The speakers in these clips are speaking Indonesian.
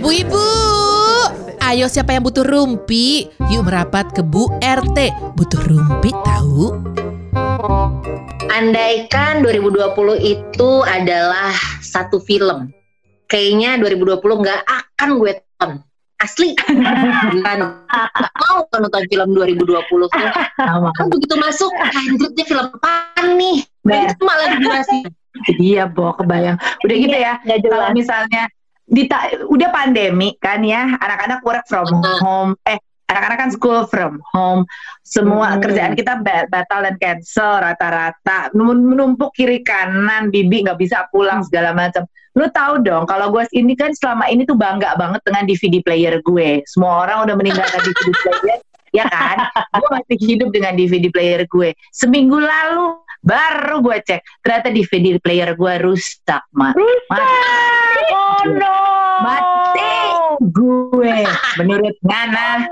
Bu Ibu, ayo siapa yang butuh rumpi? Yuk merapat ke Bu RT. Butuh rumpi tahu? Andaikan 2020 itu adalah satu film, kayaknya 2020 nggak akan gue tonton. Asli, kan mau kan nonton film 2020 tuh. Kan begitu masuk, anjir dia film apa nih? Dan itu malah durasi. Iya, Bo, kebayang. Udah gitu ya, Nggak jelas. kalau misalnya dita udah pandemi kan ya, anak-anak work from home, eh anak-anak kan school from home, semua Hmm. kerjaan kita ba- batal dan cancel rata-rata, Menum- menumpuk kiri kanan, bibi nggak bisa pulang segala macam. Lu tahu dong, kalau gue ini kan selama ini tuh bangga banget dengan DVD player gue. Semua orang udah meninggalkan DVD player, ya kan? Gue masih hidup dengan DVD player gue. Seminggu lalu baru gue cek, ternyata DVD player gue rusak, mak. Mati Oh no. Mati. gue. Menurut Ngana,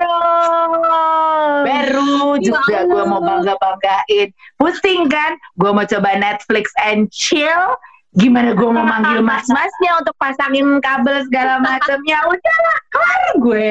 baru juga gue mau bangga banggain. Pusing kan? Gue mau coba Netflix and chill. Gimana gue mau manggil mas-masnya untuk pasangin kabel segala macam ya udahlah kelar gue.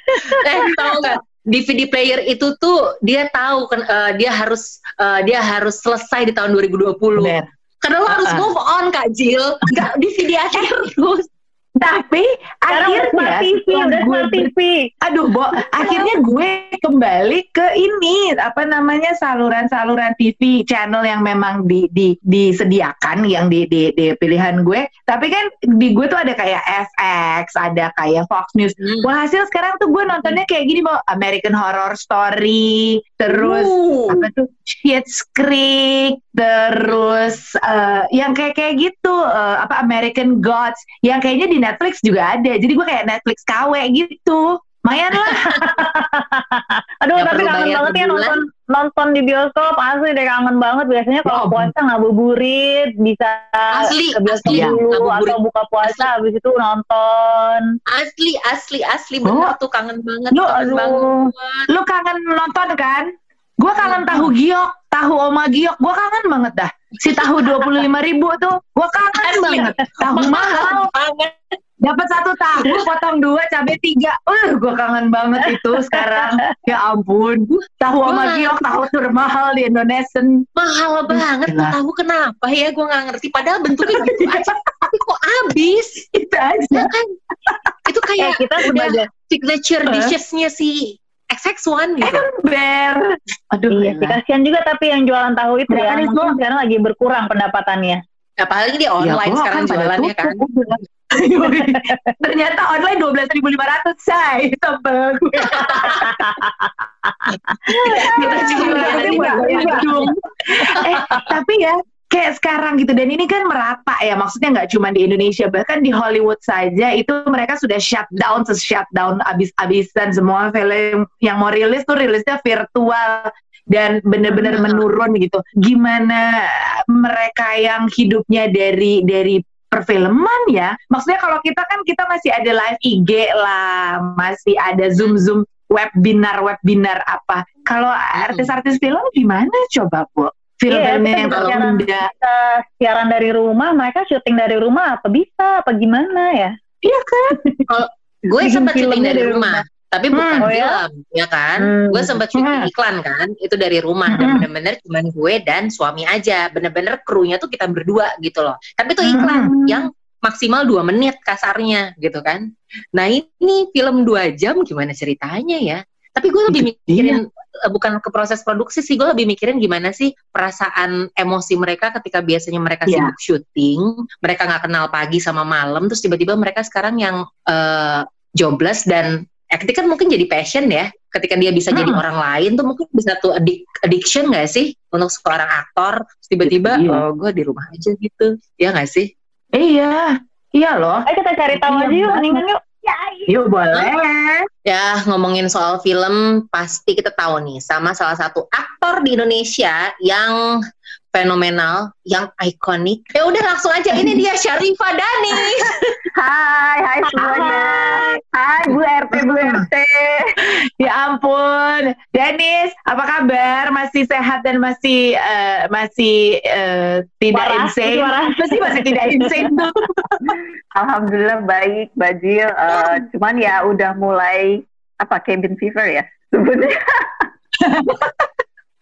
eh tahu nggak DVD player itu tuh dia tahu kan eh, dia harus eh, dia harus selesai di tahun 2020 Bener. karena lo harus Uh-uh. move on kak Jill nggak DVD aja terus Tapi Sekarang udah smart akhirnya TV, udah gue smart TV. Aduh, Bo, akhirnya gue kembali ke ini apa namanya saluran-saluran TV channel yang memang di, di disediakan yang di, di di pilihan gue. Tapi kan di gue tuh ada kayak FX, ada kayak Fox News. Hmm. Walhasil sekarang tuh gue nontonnya kayak gini, Bo, American Horror Story, terus Uh, apa tuh Schitt's Creek, terus eh, yang kayak kayak gitu eh, apa American Gods, yang kayaknya di Netflix juga ada. Jadi gue kayak Netflix KW gitu. Lumayan lah. Aduh, Nggak tapi kangen banget ya bulan. nonton nonton di bioskop asli deh kangen banget biasanya kalau Ya, puasa ngabuburit bisa Asli, ke bioskop asli, dulu ngabuburit. atau buka puasa habis itu nonton asli asli asli bener Oh. tuh kangen banget Lu, kangen aduh. banget Lu kangen nonton kan? Gue kangen tahu giok, tahu oma giok. Gue kangen banget dah. Si tahu dua puluh lima ribu tuh, gue kangen banget. Tahu mahal. Dapat satu tahu, potong dua, cabai tiga. Uh, gue kangen banget itu sekarang. Ya ampun. Tahu oma Gua- giok, tahu tur mahal di Indonesia. mahal banget tuh tahu kenapa ya gue nggak ngerti padahal bentuknya gitu aja tapi kok habis Itu aja. ya kan itu eh kayak kita sebagai signature Hah? dishes-nya si XX1 gitu Ember. Aduh, iya sih kasihan juga tapi yang jualan tahu itu Ya, ya kan itu- mungkin sekarang lagi berkurang pendapatannya apalagi di Ya, online gua sekarang kan jualannya kan. Ternyata online dua belas ribu lima ratus say sebel gue. Kita. Bandung. eh tapi ya kayak sekarang gitu. Dan ini kan merata ya maksudnya nggak cuma di Indonesia bahkan di Hollywood saja itu mereka sudah shutdown shutdown abis-abisan semua film yang mau rilis tuh rilisnya virtual dan bener-bener Hmm. menurun gitu. Gimana mereka yang hidupnya dari dari perfilman ya? Maksudnya kalau kita kan kita masih ada live IG lah masih ada zoom zoom webinar webinar apa. Kalau artis-artis film gimana coba bu film-film Iya, yang kita kalau siaran- udah kita siaran dari rumah mereka syuting dari rumah apa bisa apa gimana ya iya kan gue Bikin sempat syuting dari dari rumah tapi bukan Hmm, oh ya? film ya kan Hmm. gue sempat syuting Hmm. iklan kan itu dari rumah dan Hmm. bener-bener cuman gue dan suami aja bener-bener krunya tuh kita berdua gitu loh tapi itu iklan Hmm. yang maksimal dua menit kasarnya gitu kan nah ini film dua jam gimana ceritanya ya tapi gue lebih Itu mikirin eh, bukan ke proses produksi sih gue lebih mikirin gimana sih perasaan emosi mereka ketika biasanya mereka Iya. sibuk syuting mereka nggak kenal pagi sama malam terus tiba-tiba mereka sekarang yang eh, jobless dan acting kan mungkin jadi passion ya. Ketika dia bisa jadi Hmm. orang lain tuh mungkin bisa tuh addic- addiction gak sih untuk seorang aktor? Tiba-tiba Iya. oh gue di rumah aja gitu. Ya gak sih? Iya. Iya loh. Ayo kita cari tahu Iya, aja yuk mendingan yuk yuk boleh. Ya, ngomongin soal film, pasti kita tahu nih sama salah satu aktor di Indonesia yang fenomenal, yang ikonik. Ya udah langsung aja, ini dia Syarifah Dani. hai hai semuanya hai Bu RT Bu RT ya ampun, Dennis, apa kabar? Masih sehat dan masih eh, masih eh, tidak Waras, insane? Masih masih tidak insane tuh. Alhamdulillah baik, Bajil. Eh, cuman ya udah mulai apa cabin fever ya sebutnya.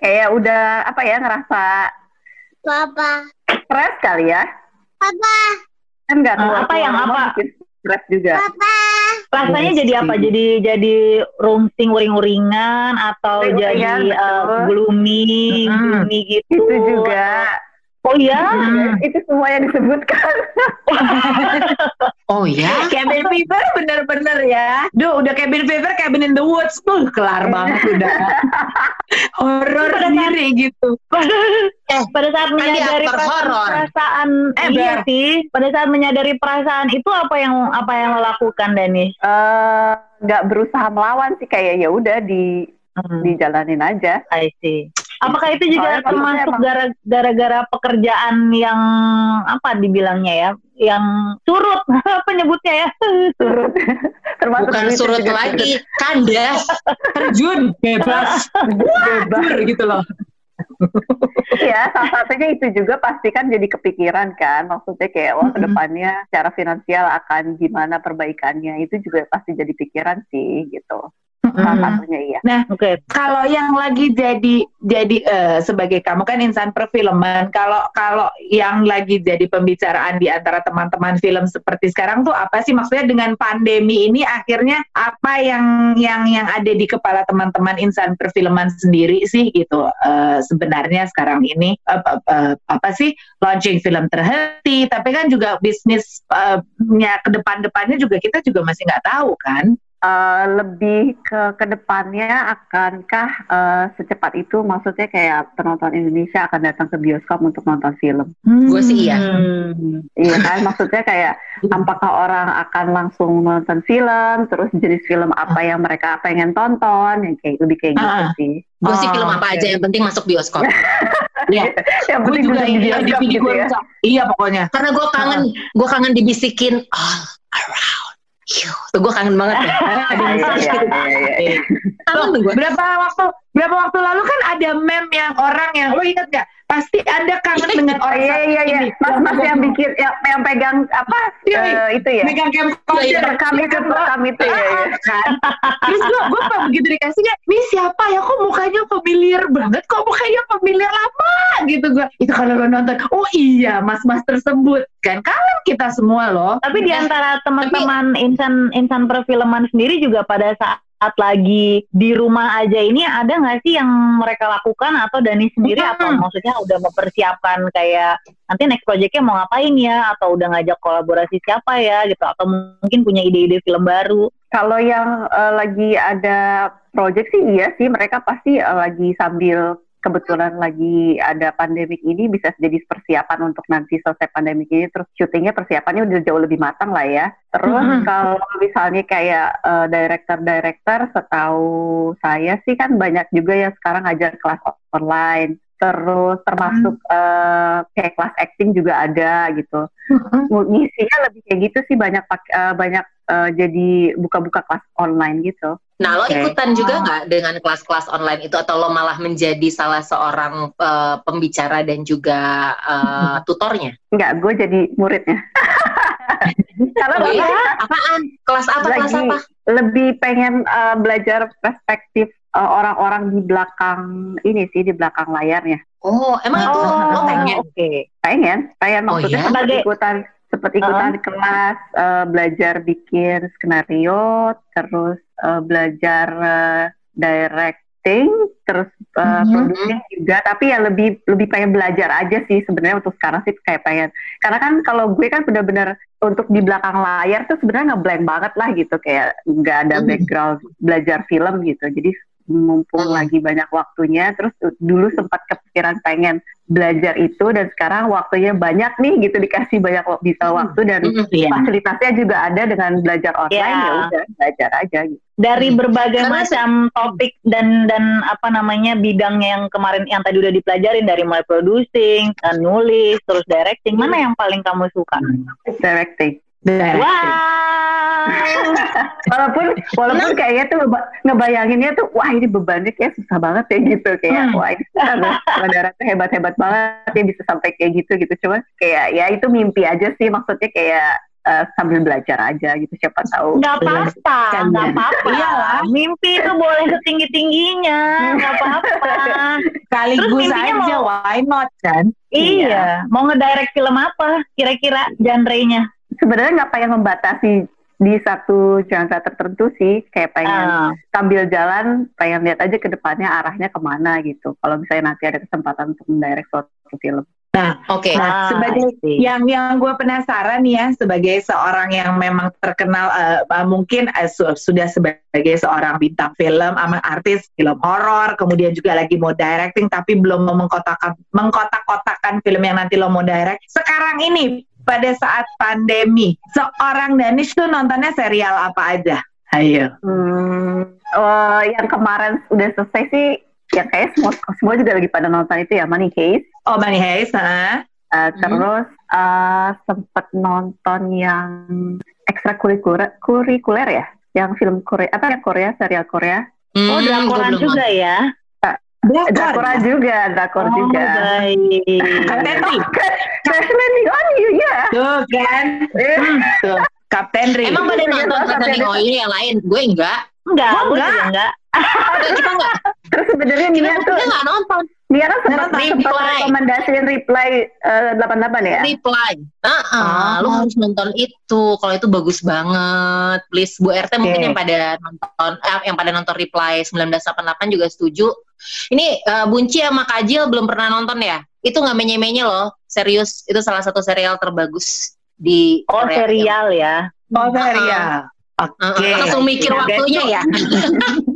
Kayak udah apa ya ngerasa Papa, stres kali ya. papa, Kan nggak keluar apa yang apa? stres juga. papa. Rasanya jadi apa? Jadi jadi rungsing uring-uringan atau jadi uh, gloomy, Mm-mm. gloomy gitu. Itu juga. Oh iya? Hmm. Itu semua yang disebutkan. Oh ya? Cabin fever bener-bener ya. Duh, udah cabin fever, cabin in the woods tuh kelar banget udah. Horor sendiri gitu. Eh, pada saat kan menyadari perasaan, horor. perasaan Eh, iya Ber. sih pada saat menyadari perasaan itu apa yang apa yang lo lakukan Danis Eh, nggak berusaha melawan sih kayak ya udah di dijalanin aja. I see. Apakah itu juga Soalnya termasuk gara-gara pekerjaan yang apa dibilangnya ya, yang surut apa nyebutnya ya? Surut. Termasuk Bukan surut lagi, kandas. Terjun bebas. Bebas. gitu loh. Iya, salah satunya itu juga pasti kan jadi kepikiran kan. Maksudnya kayak wah ke depannya secara finansial akan gimana perbaikannya. Itu juga pasti jadi pikiran sih gitu. Salah Mm-mm. satunya iya. Oke. Kalau yang lagi jadi jadi eh, sebagai kamu kan insan perfilman, kalau kalau yang lagi jadi pembicaraan di antara teman-teman film seperti sekarang tuh apa sih maksudnya dengan pandemi ini akhirnya apa yang yang yang ada di kepala teman-teman insan perfilman sendiri sih gitu Eh, sebenarnya sekarang ini apa, apa- apa sih launching film terhenti, tapi kan juga bisnisnya ke depan-depannya juga kita juga masih nggak tahu kan. Eh, lebih ke ke depannya akankah eh, secepat itu maksudnya kayak penonton Indonesia akan datang ke bioskop untuk nonton film? Gue sih iya. Hmm. Iya kan, maksudnya kayak apakah orang akan langsung nonton film, terus jenis film apa yang mereka pengen tonton, yang kayak lebih kayak gitu Ah. sih. Gue sih Oh, film apa oke. aja yang penting masuk bioskop. Iya. Yang gue penting juga bisa di iya bioskop DVD gitu gue ya. Iya pokoknya. Karena gue kangen, gue kangen dibisikin all around you. Tuh gue kangen banget ya. Ada. Kangen gue. Berapa waktu berapa waktu lalu kan ada meme yang orang yang lo inget gak? Pasti anda kangen dengan Oh, orang iya iya iya, mas mas yang bikin yang, yang pegang apa Iya, eh, itu ya? megang Iya, camcorder Rekam itu, rekam itu ya. ya. kan. Terus gue gue pas begitu dikasihnya, ini siapa ya? Kok mukanya familiar banget? Kok mukanya familiar lama gitu gue. Itu kalau lo nonton, oh iya mas-mas tersebut kan. Kangen kita semua loh. Tapi di antara teman-teman insan insan perfilman sendiri juga pada saat lagi di rumah aja. Ini ada nggak sih yang mereka lakukan atau Dani sendiri? Hmm. atau maksudnya udah mempersiapkan kayak nanti next projectnya mau ngapain ya? Atau udah ngajak kolaborasi siapa ya gitu? Atau mungkin punya ide-ide film baru? Kalau yang eh, lagi ada project sih iya sih. Mereka pasti eh, lagi sambil kebetulan lagi ada pandemik ini bisa jadi persiapan untuk nanti selesai pandemik ini terus syutingnya persiapannya udah jauh lebih matang lah ya. Terus Mhm. kalau misalnya kayak eh, director-director setahu saya sih kan banyak juga yang sekarang ngajar kelas online. Terus termasuk eh, kayak kelas acting juga ada gitu. Ngisinya lebih kayak gitu sih banyak pak- eh, banyak eh, jadi buka-buka kelas online gitu. Nah, lo ikutan juga nggak dengan kelas-kelas online itu atau lo malah menjadi salah seorang eh, pembicara dan juga eh, tutornya? Enggak, gue jadi muridnya. Karena Oh iya? Apaan? Kelas apa? Kelas lagi apa? lebih pengen eh, belajar perspektif orang-orang di belakang ini sih di belakang layarnya. Oh, emang itu lo pengen? oke Pengen, pengen Oh maksudnya iya? sempat Sebagai- ikutan sempat ikutan kelas eh, belajar bikin skenario, terus eh, belajar eh, directing, terus eh, Mhm. produksi juga. Tapi ya lebih lebih pengen belajar aja sih sebenarnya untuk sekarang sih kayak pengen. Karena kan kalau gue kan benar-benar untuk di belakang layar tuh sebenarnya ngeblank banget lah gitu kayak nggak ada Mhm. background belajar film gitu. Jadi mumpung Mhm. lagi banyak waktunya, terus dulu sempat kepikiran pengen belajar itu dan sekarang waktunya banyak nih gitu dikasih banyak bisa Hmm. waktu dan Mm-mm. Iya. fasilitasnya juga ada dengan belajar online Ya. ya udah belajar aja gitu. dari Hmm. berbagai Karena macam topik dan dan apa namanya bidangnya yang kemarin yang tadi udah dipelajarin dari mulai producing, eh, nulis, terus directing, mana yang paling kamu suka? Directing. Directing. Wow. walaupun walaupun kayaknya tuh ngeba- ngebayanginnya tuh wah ini bebannya kayak susah banget ya gitu kayak Hmm. wah ini saudara tuh hebat hebat banget ya bisa sampai kayak gitu gitu cuma kayak ya itu mimpi aja sih maksudnya kayak eh, sambil belajar aja gitu siapa tahu Nggak apa-apa, Kan nggak ya. apa-apa. Iyalah. Mimpi itu boleh setinggi tingginya, nggak apa-apa. Sekaligus aja, mau- why not kan? iya, mau ngedirect film apa? Kira-kira genre-nya? Sebenarnya nggak pengen membatasi di satu genre tertentu sih kayak pengen Ah. sambil jalan pengen lihat aja ke depannya arahnya ke mana gitu kalau misalnya nanti ada kesempatan untuk mendirect suatu film Oke. Nah, Ah, sebagai I see. yang yang gue penasaran nih ya sebagai seorang yang memang terkenal eh, mungkin su- sudah sebagai seorang bintang film sama artis film horor kemudian juga lagi mau directing tapi belum mau mengkotakan mengkotak-kotakan film yang nanti lo mau direct sekarang ini pada saat pandemi seorang Danish tuh nontonnya serial apa aja ayo Hmm, oh, yang kemarin udah selesai sih, ya kayak semua semua juga lagi pada nonton itu ya Money Case. oh Money Heist ha? Uh, Terus uh, sempet nonton yang ekstrakurikuler kurikuler ya, yang film Korea apa ya Korea serial Korea. Oh, Hmm, drakoran gua belum juga ya? Drakor juga, drakor oh, juga. baik. Kapten Ri Crash landing on you ya. tuh kan Hmm, tuh Kapten Ri Emang pada Iya, nonton iya, iya. Oh ini yang lain, gue enggak. Enggak, gue enggak. juga enggak. Kita enggak. Terus sebenarnya Kita, Nia tuh kita enggak nonton. Nia kan sempat Reply. sempat rekomendasiin reply eh, 88 ya. Reply. Ah, lu harus nonton itu. Kalau itu bagus banget. Please Bu RT mungkin Oke. yang pada nonton eh, yang pada nonton Reply 1988 juga setuju. Ini eh, Bunci sama Kajil belum pernah nonton ya? Itu nggak menye-menye loh. Serius, itu salah satu serial terbagus di Oh, Korea. serial ya. Oh serial. Ah, Oke. langsung mikir Berarti- waktunya ya.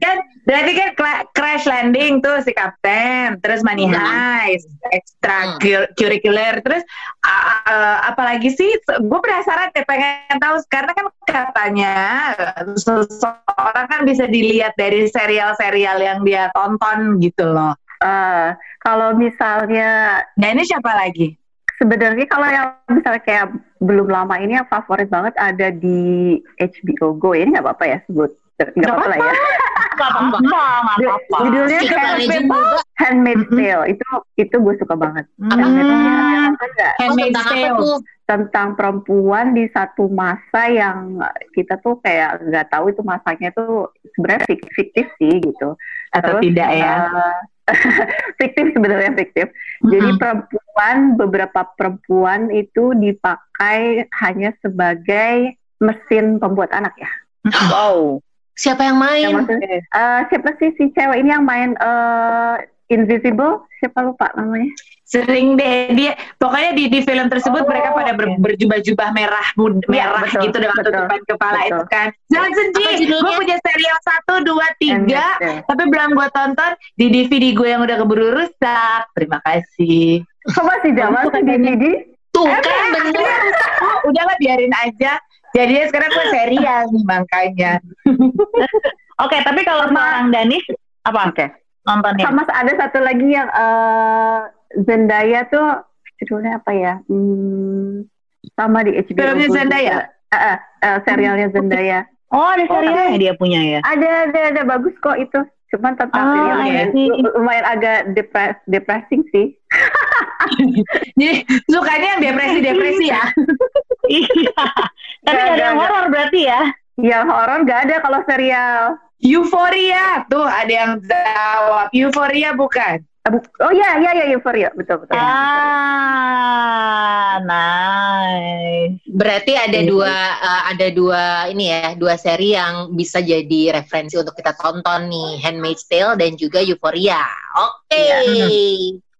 kan berarti kan crash landing tuh si kapten, terus money Hmm. heist, extra cur- curricular, terus uh, uh, apalagi sih? Gue penasaran deh pengen tahu karena kan katanya uh, seseorang kan bisa dilihat dari serial-serial yang dia tonton gitu loh. Eh, kalau misalnya Nah ini siapa lagi? sebenarnya kalau yang misalnya kayak belum lama ini yang favorit banget ada di HBO Go ini nggak apa-apa ya sebut nggak apa-apa lah ya Enggak apa-apa, apa-apa. judulnya Mhm. Tale itu itu gue suka banget Hmm. Tale? Oh, tentang apa Tale. tentang perempuan di satu masa yang kita tuh kayak nggak tahu itu masanya tuh sebenarnya fik- fiktif sih gitu Atau Terus, tidak ya? eh, fiktif sebenarnya fiktif Jadi perempuan beberapa perempuan itu dipakai hanya sebagai mesin pembuat anak ya. Wow. Siapa yang main? Maksudnya, eh, siapa sih si cewek ini yang main eh, Invisible? Siapa lupa namanya? Sering deh dia pokoknya di di film tersebut Oh, mereka pada ber- berjubah-jubah merah mud- Iya, merah betul, gitu dengan betul, tutupan kepala betul. itu kan. Jangan sedih, gue punya serial satu dua tiga, tapi belum gue tonton di DVD gue yang udah keburu rusak. Terima kasih. Kok masih zaman Itu tuh. DVD? Tuh kan bener. Oh, udah lah biarin aja. Jadinya sekarang gue serial nih makanya. Oke, tapi kalau seorang Danis apa Oke. nontonnya? Sama ada satu lagi yang eh, Zendaya tuh judulnya apa ya? Hmm, sama di HBO. Filmnya Zendaya? eh, eh, serialnya Zendaya. Oh, ada serialnya dia punya ya. Ada, ada, ada bagus kok itu. Cuman tentang Ah, serialnya lumayan agak depres depressing sih. Jadi sukanya yang depresi-depresi ya. Iya. Tapi ada yang horor berarti ya? Yang horor gak ada kalau serial. Euforia tuh ada yang jawab. Euforia bukan? Bu- Oh iya, iya, iya, Euphoria. Betul, betul. Ah, nice. Berarti ada Iya. dua eh, ada dua ini ya, dua seri yang bisa jadi referensi untuk kita tonton nih, Handmaid's Tale dan juga Euphoria. Oke.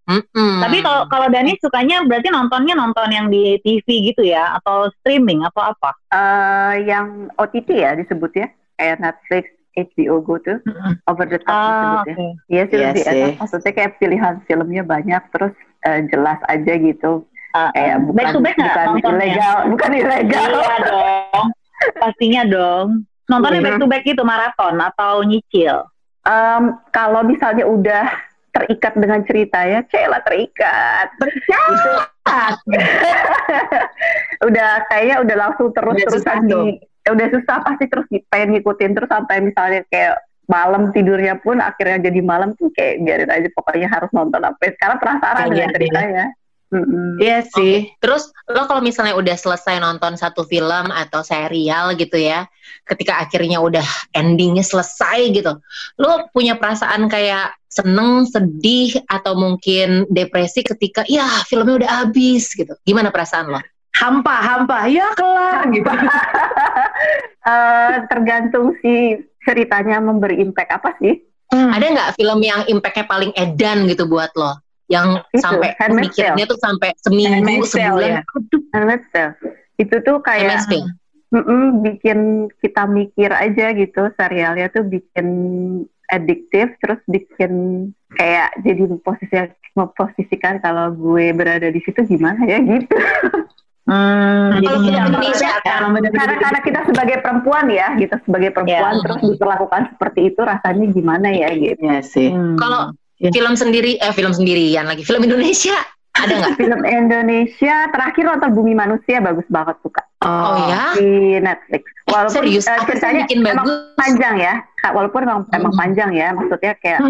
Mm-mm. Tapi kalau kalau Dani sukanya berarti nontonnya nonton yang di TV gitu ya atau streaming atau apa? Eh, yang OTT ya disebut ya. Kayak Netflix, HBO Go tuh. Over the top Ah, disebut ya. oke. Iya sih Iya lebih enak. Maksudnya kayak pilihan filmnya banyak, terus eh, jelas aja gitu. Ah, Kayak bukan, back to back bukan nontonnya? ilegal, bukan ilegal. Iya dong. Pastinya dong. Nontonnya Mhm. back to back gitu maraton atau nyicil? Em, kalau misalnya udah terikat dengan cerita ya, cela terikat. Terikat. udah kayaknya udah langsung terus Udah terusan di ya udah susah pasti terus pengen ngikutin terus sampai misalnya kayak malam tidurnya pun akhirnya jadi malam tuh kayak biarin aja pokoknya harus nonton sampai sekarang penasaran Iya, dengan iya. ceritanya. Mm-mm. Iya sih. Terus lo kalau misalnya udah selesai nonton satu film atau serial gitu ya, ketika akhirnya udah endingnya selesai gitu, lo punya perasaan kayak seneng, sedih, atau mungkin depresi ketika ya filmnya udah habis gitu. Gimana perasaan lo? Hampa, hampa. Ya kelar gitu. Eh, tergantung si ceritanya memberi impact apa sih? Ada nggak film yang impactnya paling edan gitu buat lo? Yang Itu, sampai mikirnya tuh sampai seminggu, sebulan. ya? Itu tuh kayak Tale. mm-mm, bikin kita mikir aja gitu serialnya tuh bikin adiktif terus bikin kayak jadi posisi memposisikan kalau gue berada di situ gimana ya gitu. Hmm, Kalau Indonesia kan, Karena karena kita sebagai perempuan ya gitu sebagai perempuan Ya. terus diperlakukan seperti itu rasanya gimana ya gitu. Iya sih. Hmm. kalau Ya. film sendiri, eh film sendirian lagi, film Indonesia ada nggak? Film Indonesia terakhir nonton Bumi Manusia bagus banget tuh kak Oh ya? di Netflix. Walaupun Serius? eh, sih ceritanya bikin emang bagus? panjang ya, Kak, walaupun emang, emang Hmm. panjang ya, maksudnya kayak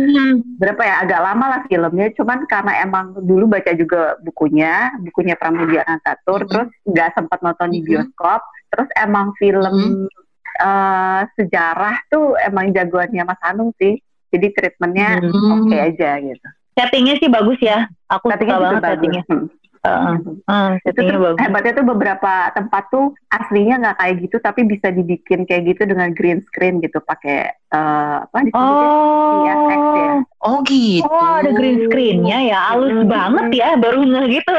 berapa ya agak lama lah filmnya, cuman karena emang dulu baca juga bukunya, bukunya Pramudia Anantatur, Hmm. terus nggak sempat nonton di Hmm. bioskop, terus emang film eh, sejarah tuh emang jagoannya Mas Hanung sih, jadi treatmentnya Hmm. oke aja gitu. Settingnya sih bagus ya. Aku Settingnya suka banget bagus. settingnya. Hmm. Heeh. Hmm, itu tuh bagus. hebatnya tuh beberapa tempat tuh aslinya nggak kayak gitu tapi bisa dibikin kayak gitu dengan green screen gitu pakai eh, apa disebutnya Oh, VFX ya. Oh gitu. oh ada green screennya ya, halus Hmm. banget ya, baru nggak gitu.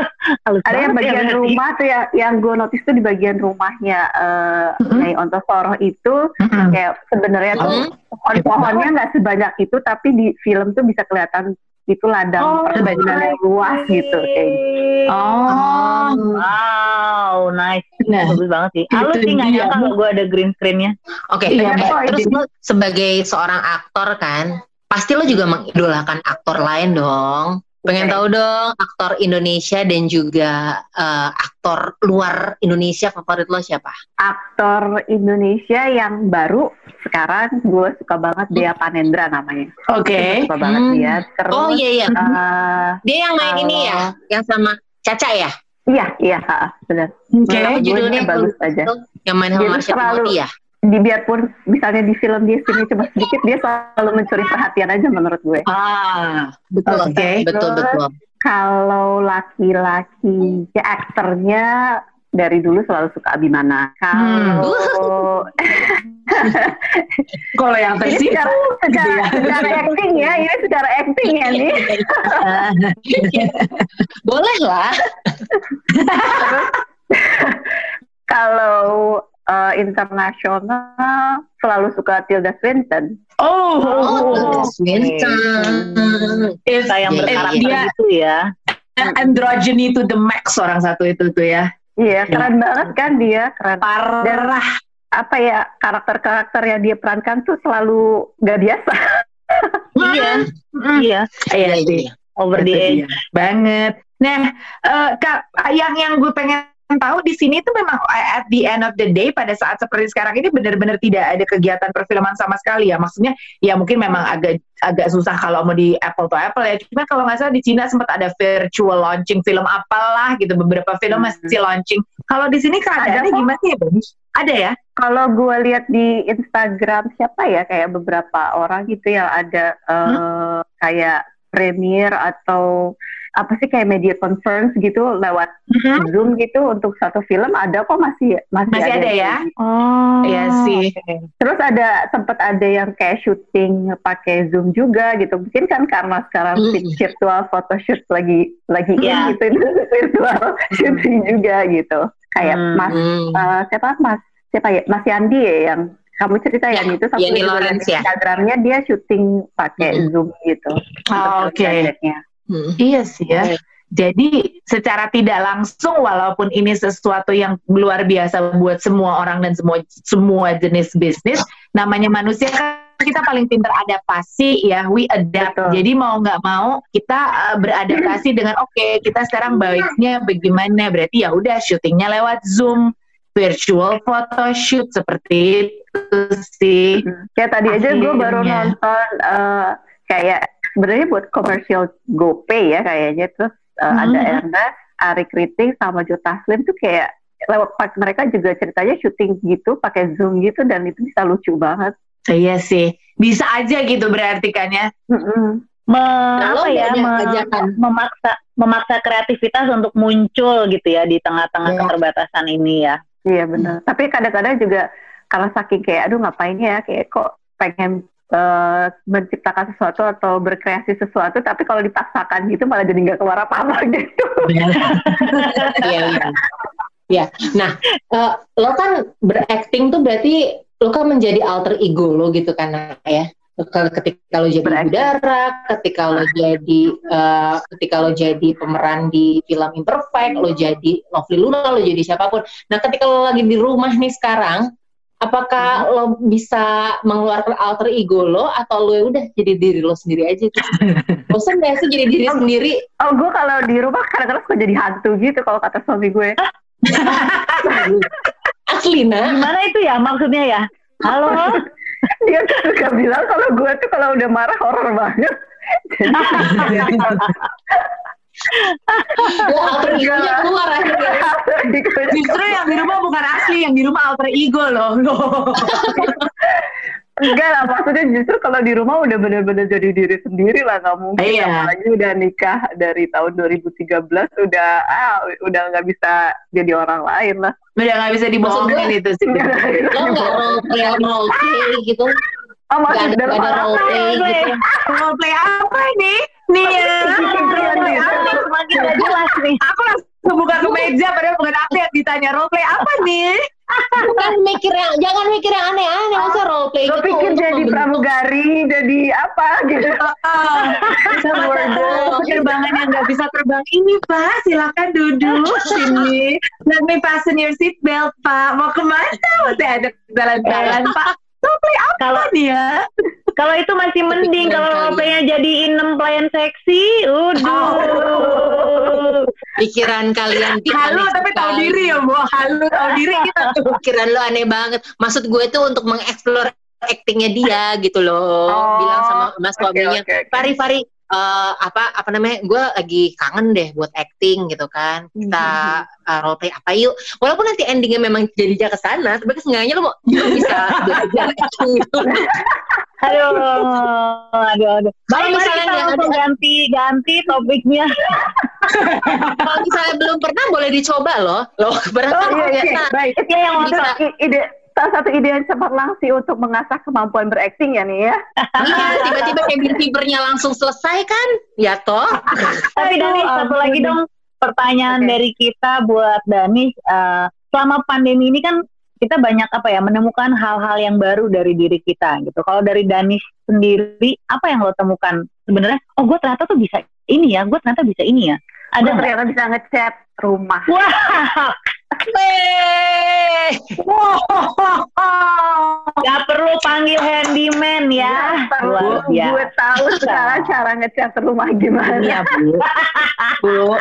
Halus ada yang ya bagian berarti. rumah tuh ya yang gue notice tuh di bagian rumahnya eh Mhm. Nyai Ontosoro itu Mm-mm. kayak sebenarnya tuh Hmm? pohon-pohonnya nggak sebanyak itu tapi di film tuh bisa kelihatan itu ladang Oh, perkebunan yang luas gitu kayak gitu. Oh, Wow, nice. nah, Bagus banget sih. Halus sih nggak nyangka kalau gue ada green screennya. Oke, Iya, eh, terus lo sebagai seorang aktor kan, pasti lo juga mengidolakan aktor lain dong. Pengen tahu dong aktor Indonesia dan juga eh, aktor luar Indonesia favorit lo siapa? aktor Indonesia yang baru sekarang gue suka banget Dea Panendra namanya oke. suka banget Hmm. dia terus Oh iya iya, eh, dia yang main ini ya, yang sama Caca ya? iya iya benar Oke. Gue Judulnya dia bagus aja tuh, Yang main Dia sama tuh Marsha ya? Di biarpun misalnya di film dia sini cuma sedikit dia selalu mencuri perhatian aja menurut gue. Ah, Betul, Oke. betul, betul. kalau laki-laki ya aktornya dari dulu selalu suka Abimana. Kalau kalau yang ini tersisa secara, secara, secara acting ya ini secara acting ya nih. Boleh lah. kalau eh, internasional selalu suka Tilda Swinton. Oh, Oh, Swinton. It's Saya yang Iya, berkarakter dia gitu ya. androgyny to the max orang satu itu tuh ya. Iya, keren banget kan dia, keren. Parah. Apa ya karakter-karakter yang dia perankan tuh selalu gak biasa. Iya, iya. Iya Iya, sih. iya. Over the Itu edge. Banget. Nah, eh, Kak, yang yang gue pengen tahu di sini tuh memang at the end of the day pada saat seperti sekarang ini benar-benar tidak ada kegiatan perfilman sama sekali ya. Maksudnya ya mungkin memang agak agak susah kalau mau di apple to apple ya. Cuma kalau nggak salah di Cina sempat ada virtual launching film apalah gitu beberapa film Hmm. masih launching. Kalau di sini keadaannya kok. gimana ya, Bang? Ada ya? Kalau gue lihat di Instagram siapa ya kayak beberapa orang gitu yang ada eh, kayak premier atau apa sih kayak media conference gitu lewat Zoom gitu untuk satu film ada kok masih masih, Masih ada ya? Oh. Iya sih. Terus ada sempat ada yang kayak syuting pakai Zoom juga gitu. Mungkin kan karena sekarang Mm. virtual photoshoot lagi lagi Iya. in gitu itu virtual syuting juga gitu. Kayak Hmm. Mas eh, siapa Mas siapa ya Mas Yandi ya yang kamu cerita Ya, yang itu satu Lawrence ya. Instagramnya dia syuting pakai Mm-mm. Zoom gitu. Oh, untuk Oke. project-nya. Hmm. Iya sih ya. Jadi secara tidak langsung walaupun ini sesuatu yang luar biasa buat semua orang dan semua semua jenis bisnis, namanya manusia kan kita paling pinter adaptasi ya, we adapt. Betul. Jadi mau nggak mau kita uh, beradaptasi dengan oke kita sekarang baiknya bagaimana? Berarti ya udah syutingnya lewat Zoom, virtual photoshoot seperti itu sih. Kayak tadi aja gue baru Akhirnya. nonton eh, kayak sebenarnya buat komersial GoPay ya kayaknya terus eh, Mhm. ada Ernest, Ari Kriting sama Joe Taslim tuh kayak lewat pas mereka juga ceritanya syuting gitu pakai Zoom gitu dan itu bisa lucu banget. Iya sih, bisa aja gitu berarti kan ya. Mm-mm. Me- apa ya me- ajakan. memaksa memaksa kreativitas untuk muncul gitu ya di tengah-tengah Ya. keterbatasan ini ya. Iya benar. Tapi kadang-kadang juga kalau saking kayak aduh ngapain ya kayak kok pengen eh, menciptakan sesuatu atau berkreasi sesuatu tapi kalau dipaksakan gitu malah jadi nggak keluar apa-apa gitu. Iya, iya. Ya, nah eh, lo kan berakting tuh berarti lo kan menjadi alter ego lo gitu kan ya. Ke- Ketika lo jadi udara, ketika lo jadi eh, ketika lo jadi pemeran di film Imperfect, lo jadi Lovely Luna, lo jadi siapa pun. Nah, ketika lo lagi di rumah nih sekarang, apakah lo bisa mengeluarkan alter ego lo atau lo ya udah jadi diri lo sendiri aja gitu? Bosan gak sih jadi diri sendiri? Oh gue kalau di rumah kadang-kadang suka jadi hantu gitu kalau kata suami gue. Aslina? Gimana itu ya maksudnya ya? Halo? Dia suka bilang kalau gue tuh kalau udah marah horor banget. Jadi Ya, alter ego-nya keluar akhirnya. Justru yang di rumah bukan asli, yang di rumah alter ego loh. loh. Enggak lah, maksudnya justru kalau di rumah udah bener-bener jadi diri sendiri lah, nggak mungkin. Iya. Apalagi udah nikah dari tahun 2013, udah ah, udah nggak bisa jadi orang lain lah. Udah nggak bisa dibohongin itu sih. Lo nggak role play role play gitu? Oh, Nggak masih ada, ada role play gitu? Role play apa nih? Nih ya. Semakin gak jelas nih. Aku langsung buka ke meja padahal bukan aku yang ditanya role play apa nih? Bukan mikir yang, jangan mikir yang aneh-aneh. Masa role play Gue gitu pikir jadi pramugari, jadi apa gitu. Oh, penerbangan yang nggak bisa terbang ini Pak, silakan duduk sini. Let me fasten your seat belt Pak. Mau ke mana? Masih ada jalan-jalan Pak. Role play apa Kalau nih ya? Kalau itu masih mending kalau role-playnya jadi inem pelayan seksi, udah. pikiran kalian Halo tapi tahu diri ya Bu. Halo tahu diri kita tuh. Pikiran lo aneh banget. Maksud gue tuh untuk mengeksplor aktingnya dia gitu loh. Oh, Bilang sama mas suaminya, oke, oke. Fari Fari eh, apa apa namanya gue lagi kangen deh buat acting gitu kan kita uh, role play apa yuk walaupun nanti endingnya memang jadinya ke sana tapi seenggaknya lo mau bisa belajar acting gitu Aduh, aduh, aduh. Kalau Baik, misalnya kita langsung ada- ganti ganti topiknya. kalau misalnya belum pernah boleh dicoba loh lo pernah Oh iya, iya. Nah, Baik. Ya yang Bisa. waktu ide salah satu ide yang cemerlang sih untuk mengasah kemampuan berakting ya nih ya. iya tiba-tiba cabin fevernya langsung selesai kan ya toh Tapi Danis satu lagi dong pertanyaan Oke. dari kita buat Danis. eh, selama pandemi ini kan kita banyak apa ya menemukan hal-hal yang baru dari diri kita gitu. Kalau dari Danis sendiri apa yang lo temukan sebenarnya? Oh gue ternyata tuh bisa ini ya, gue ternyata bisa ini ya. Ada nggak? ternyata bisa ngechat rumah. Wah, Weh. gak perlu panggil handyman ya. tahu, Luar gue biasa. tahu sekarang cara ngechat rumah gimana. Iya bu, bu.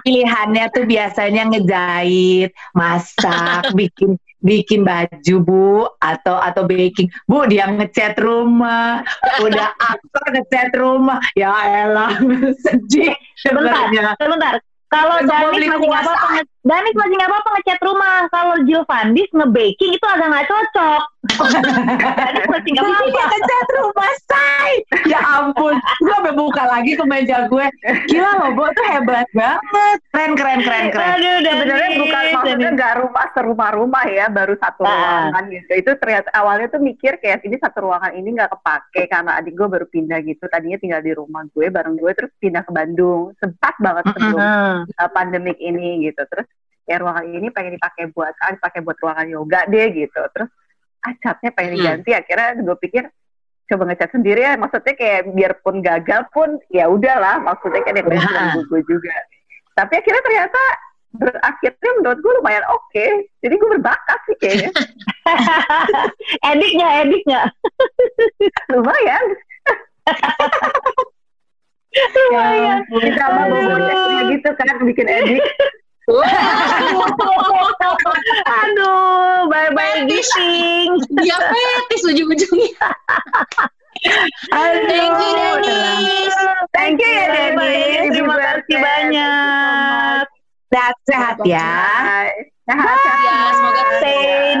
Pilihannya tuh biasanya ngejahit, masak, bikin bikin baju bu, atau atau baking. Bu dia ngecat rumah, udah apa ngecat rumah. Ya elah, sedih Sebentar, sebenarnya. sebentar. Kalau Danis masih nggak apa-apa, Danis masih nggak apa-apa ngecat rumah. Kalau Jill Vandis nge-baking itu agak nggak cocok. Apa-apa. ngecat rumah say. Ya ampun, gue sampai buka lagi ke meja gue. Gila loh, bu tuh hebat banget. Keren, keren, keren, keren. Aduh. Sebenarnya bukan maksudnya nggak rumah serumah-rumah ya, baru satu Ah. ruangan gitu. Itu ternyata awalnya tuh mikir kayak ini satu ruangan ini nggak kepake karena adik gue baru pindah gitu. Tadinya tinggal di rumah gue bareng gue terus pindah ke Bandung. Sempat banget sebelum uh, pandemik ini gitu. Terus ya ruangan ini pengen dipakai buat ah dipakai buat ruangan yoga deh gitu. Terus ah catnya pengen Hmm. diganti. Akhirnya gue pikir coba ngecat sendiri ya. Maksudnya kayak biarpun gagal pun ya udahlah. Maksudnya kan yang Ya. ganggu gue juga. Tapi akhirnya ternyata berakhirnya menurut gue lumayan oke. Jadi gue berbakat sih kayaknya. ediknya, ediknya. Lumayan. Lumayan. Ditambah bobotnya gitu kan bikin edik. Aduh, bye-bye gising. Diabetes ujung-ujungnya. Aduh. Thank you, Dennis. Thank you ya Dennis. Terima kasih banyak. Sehat-sehat ya. Sehat, Ya, semoga Sen.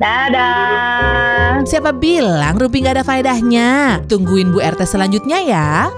Dadah. Siapa bilang Rumpi nggak ada faedahnya? Tungguin Bu RT selanjutnya ya.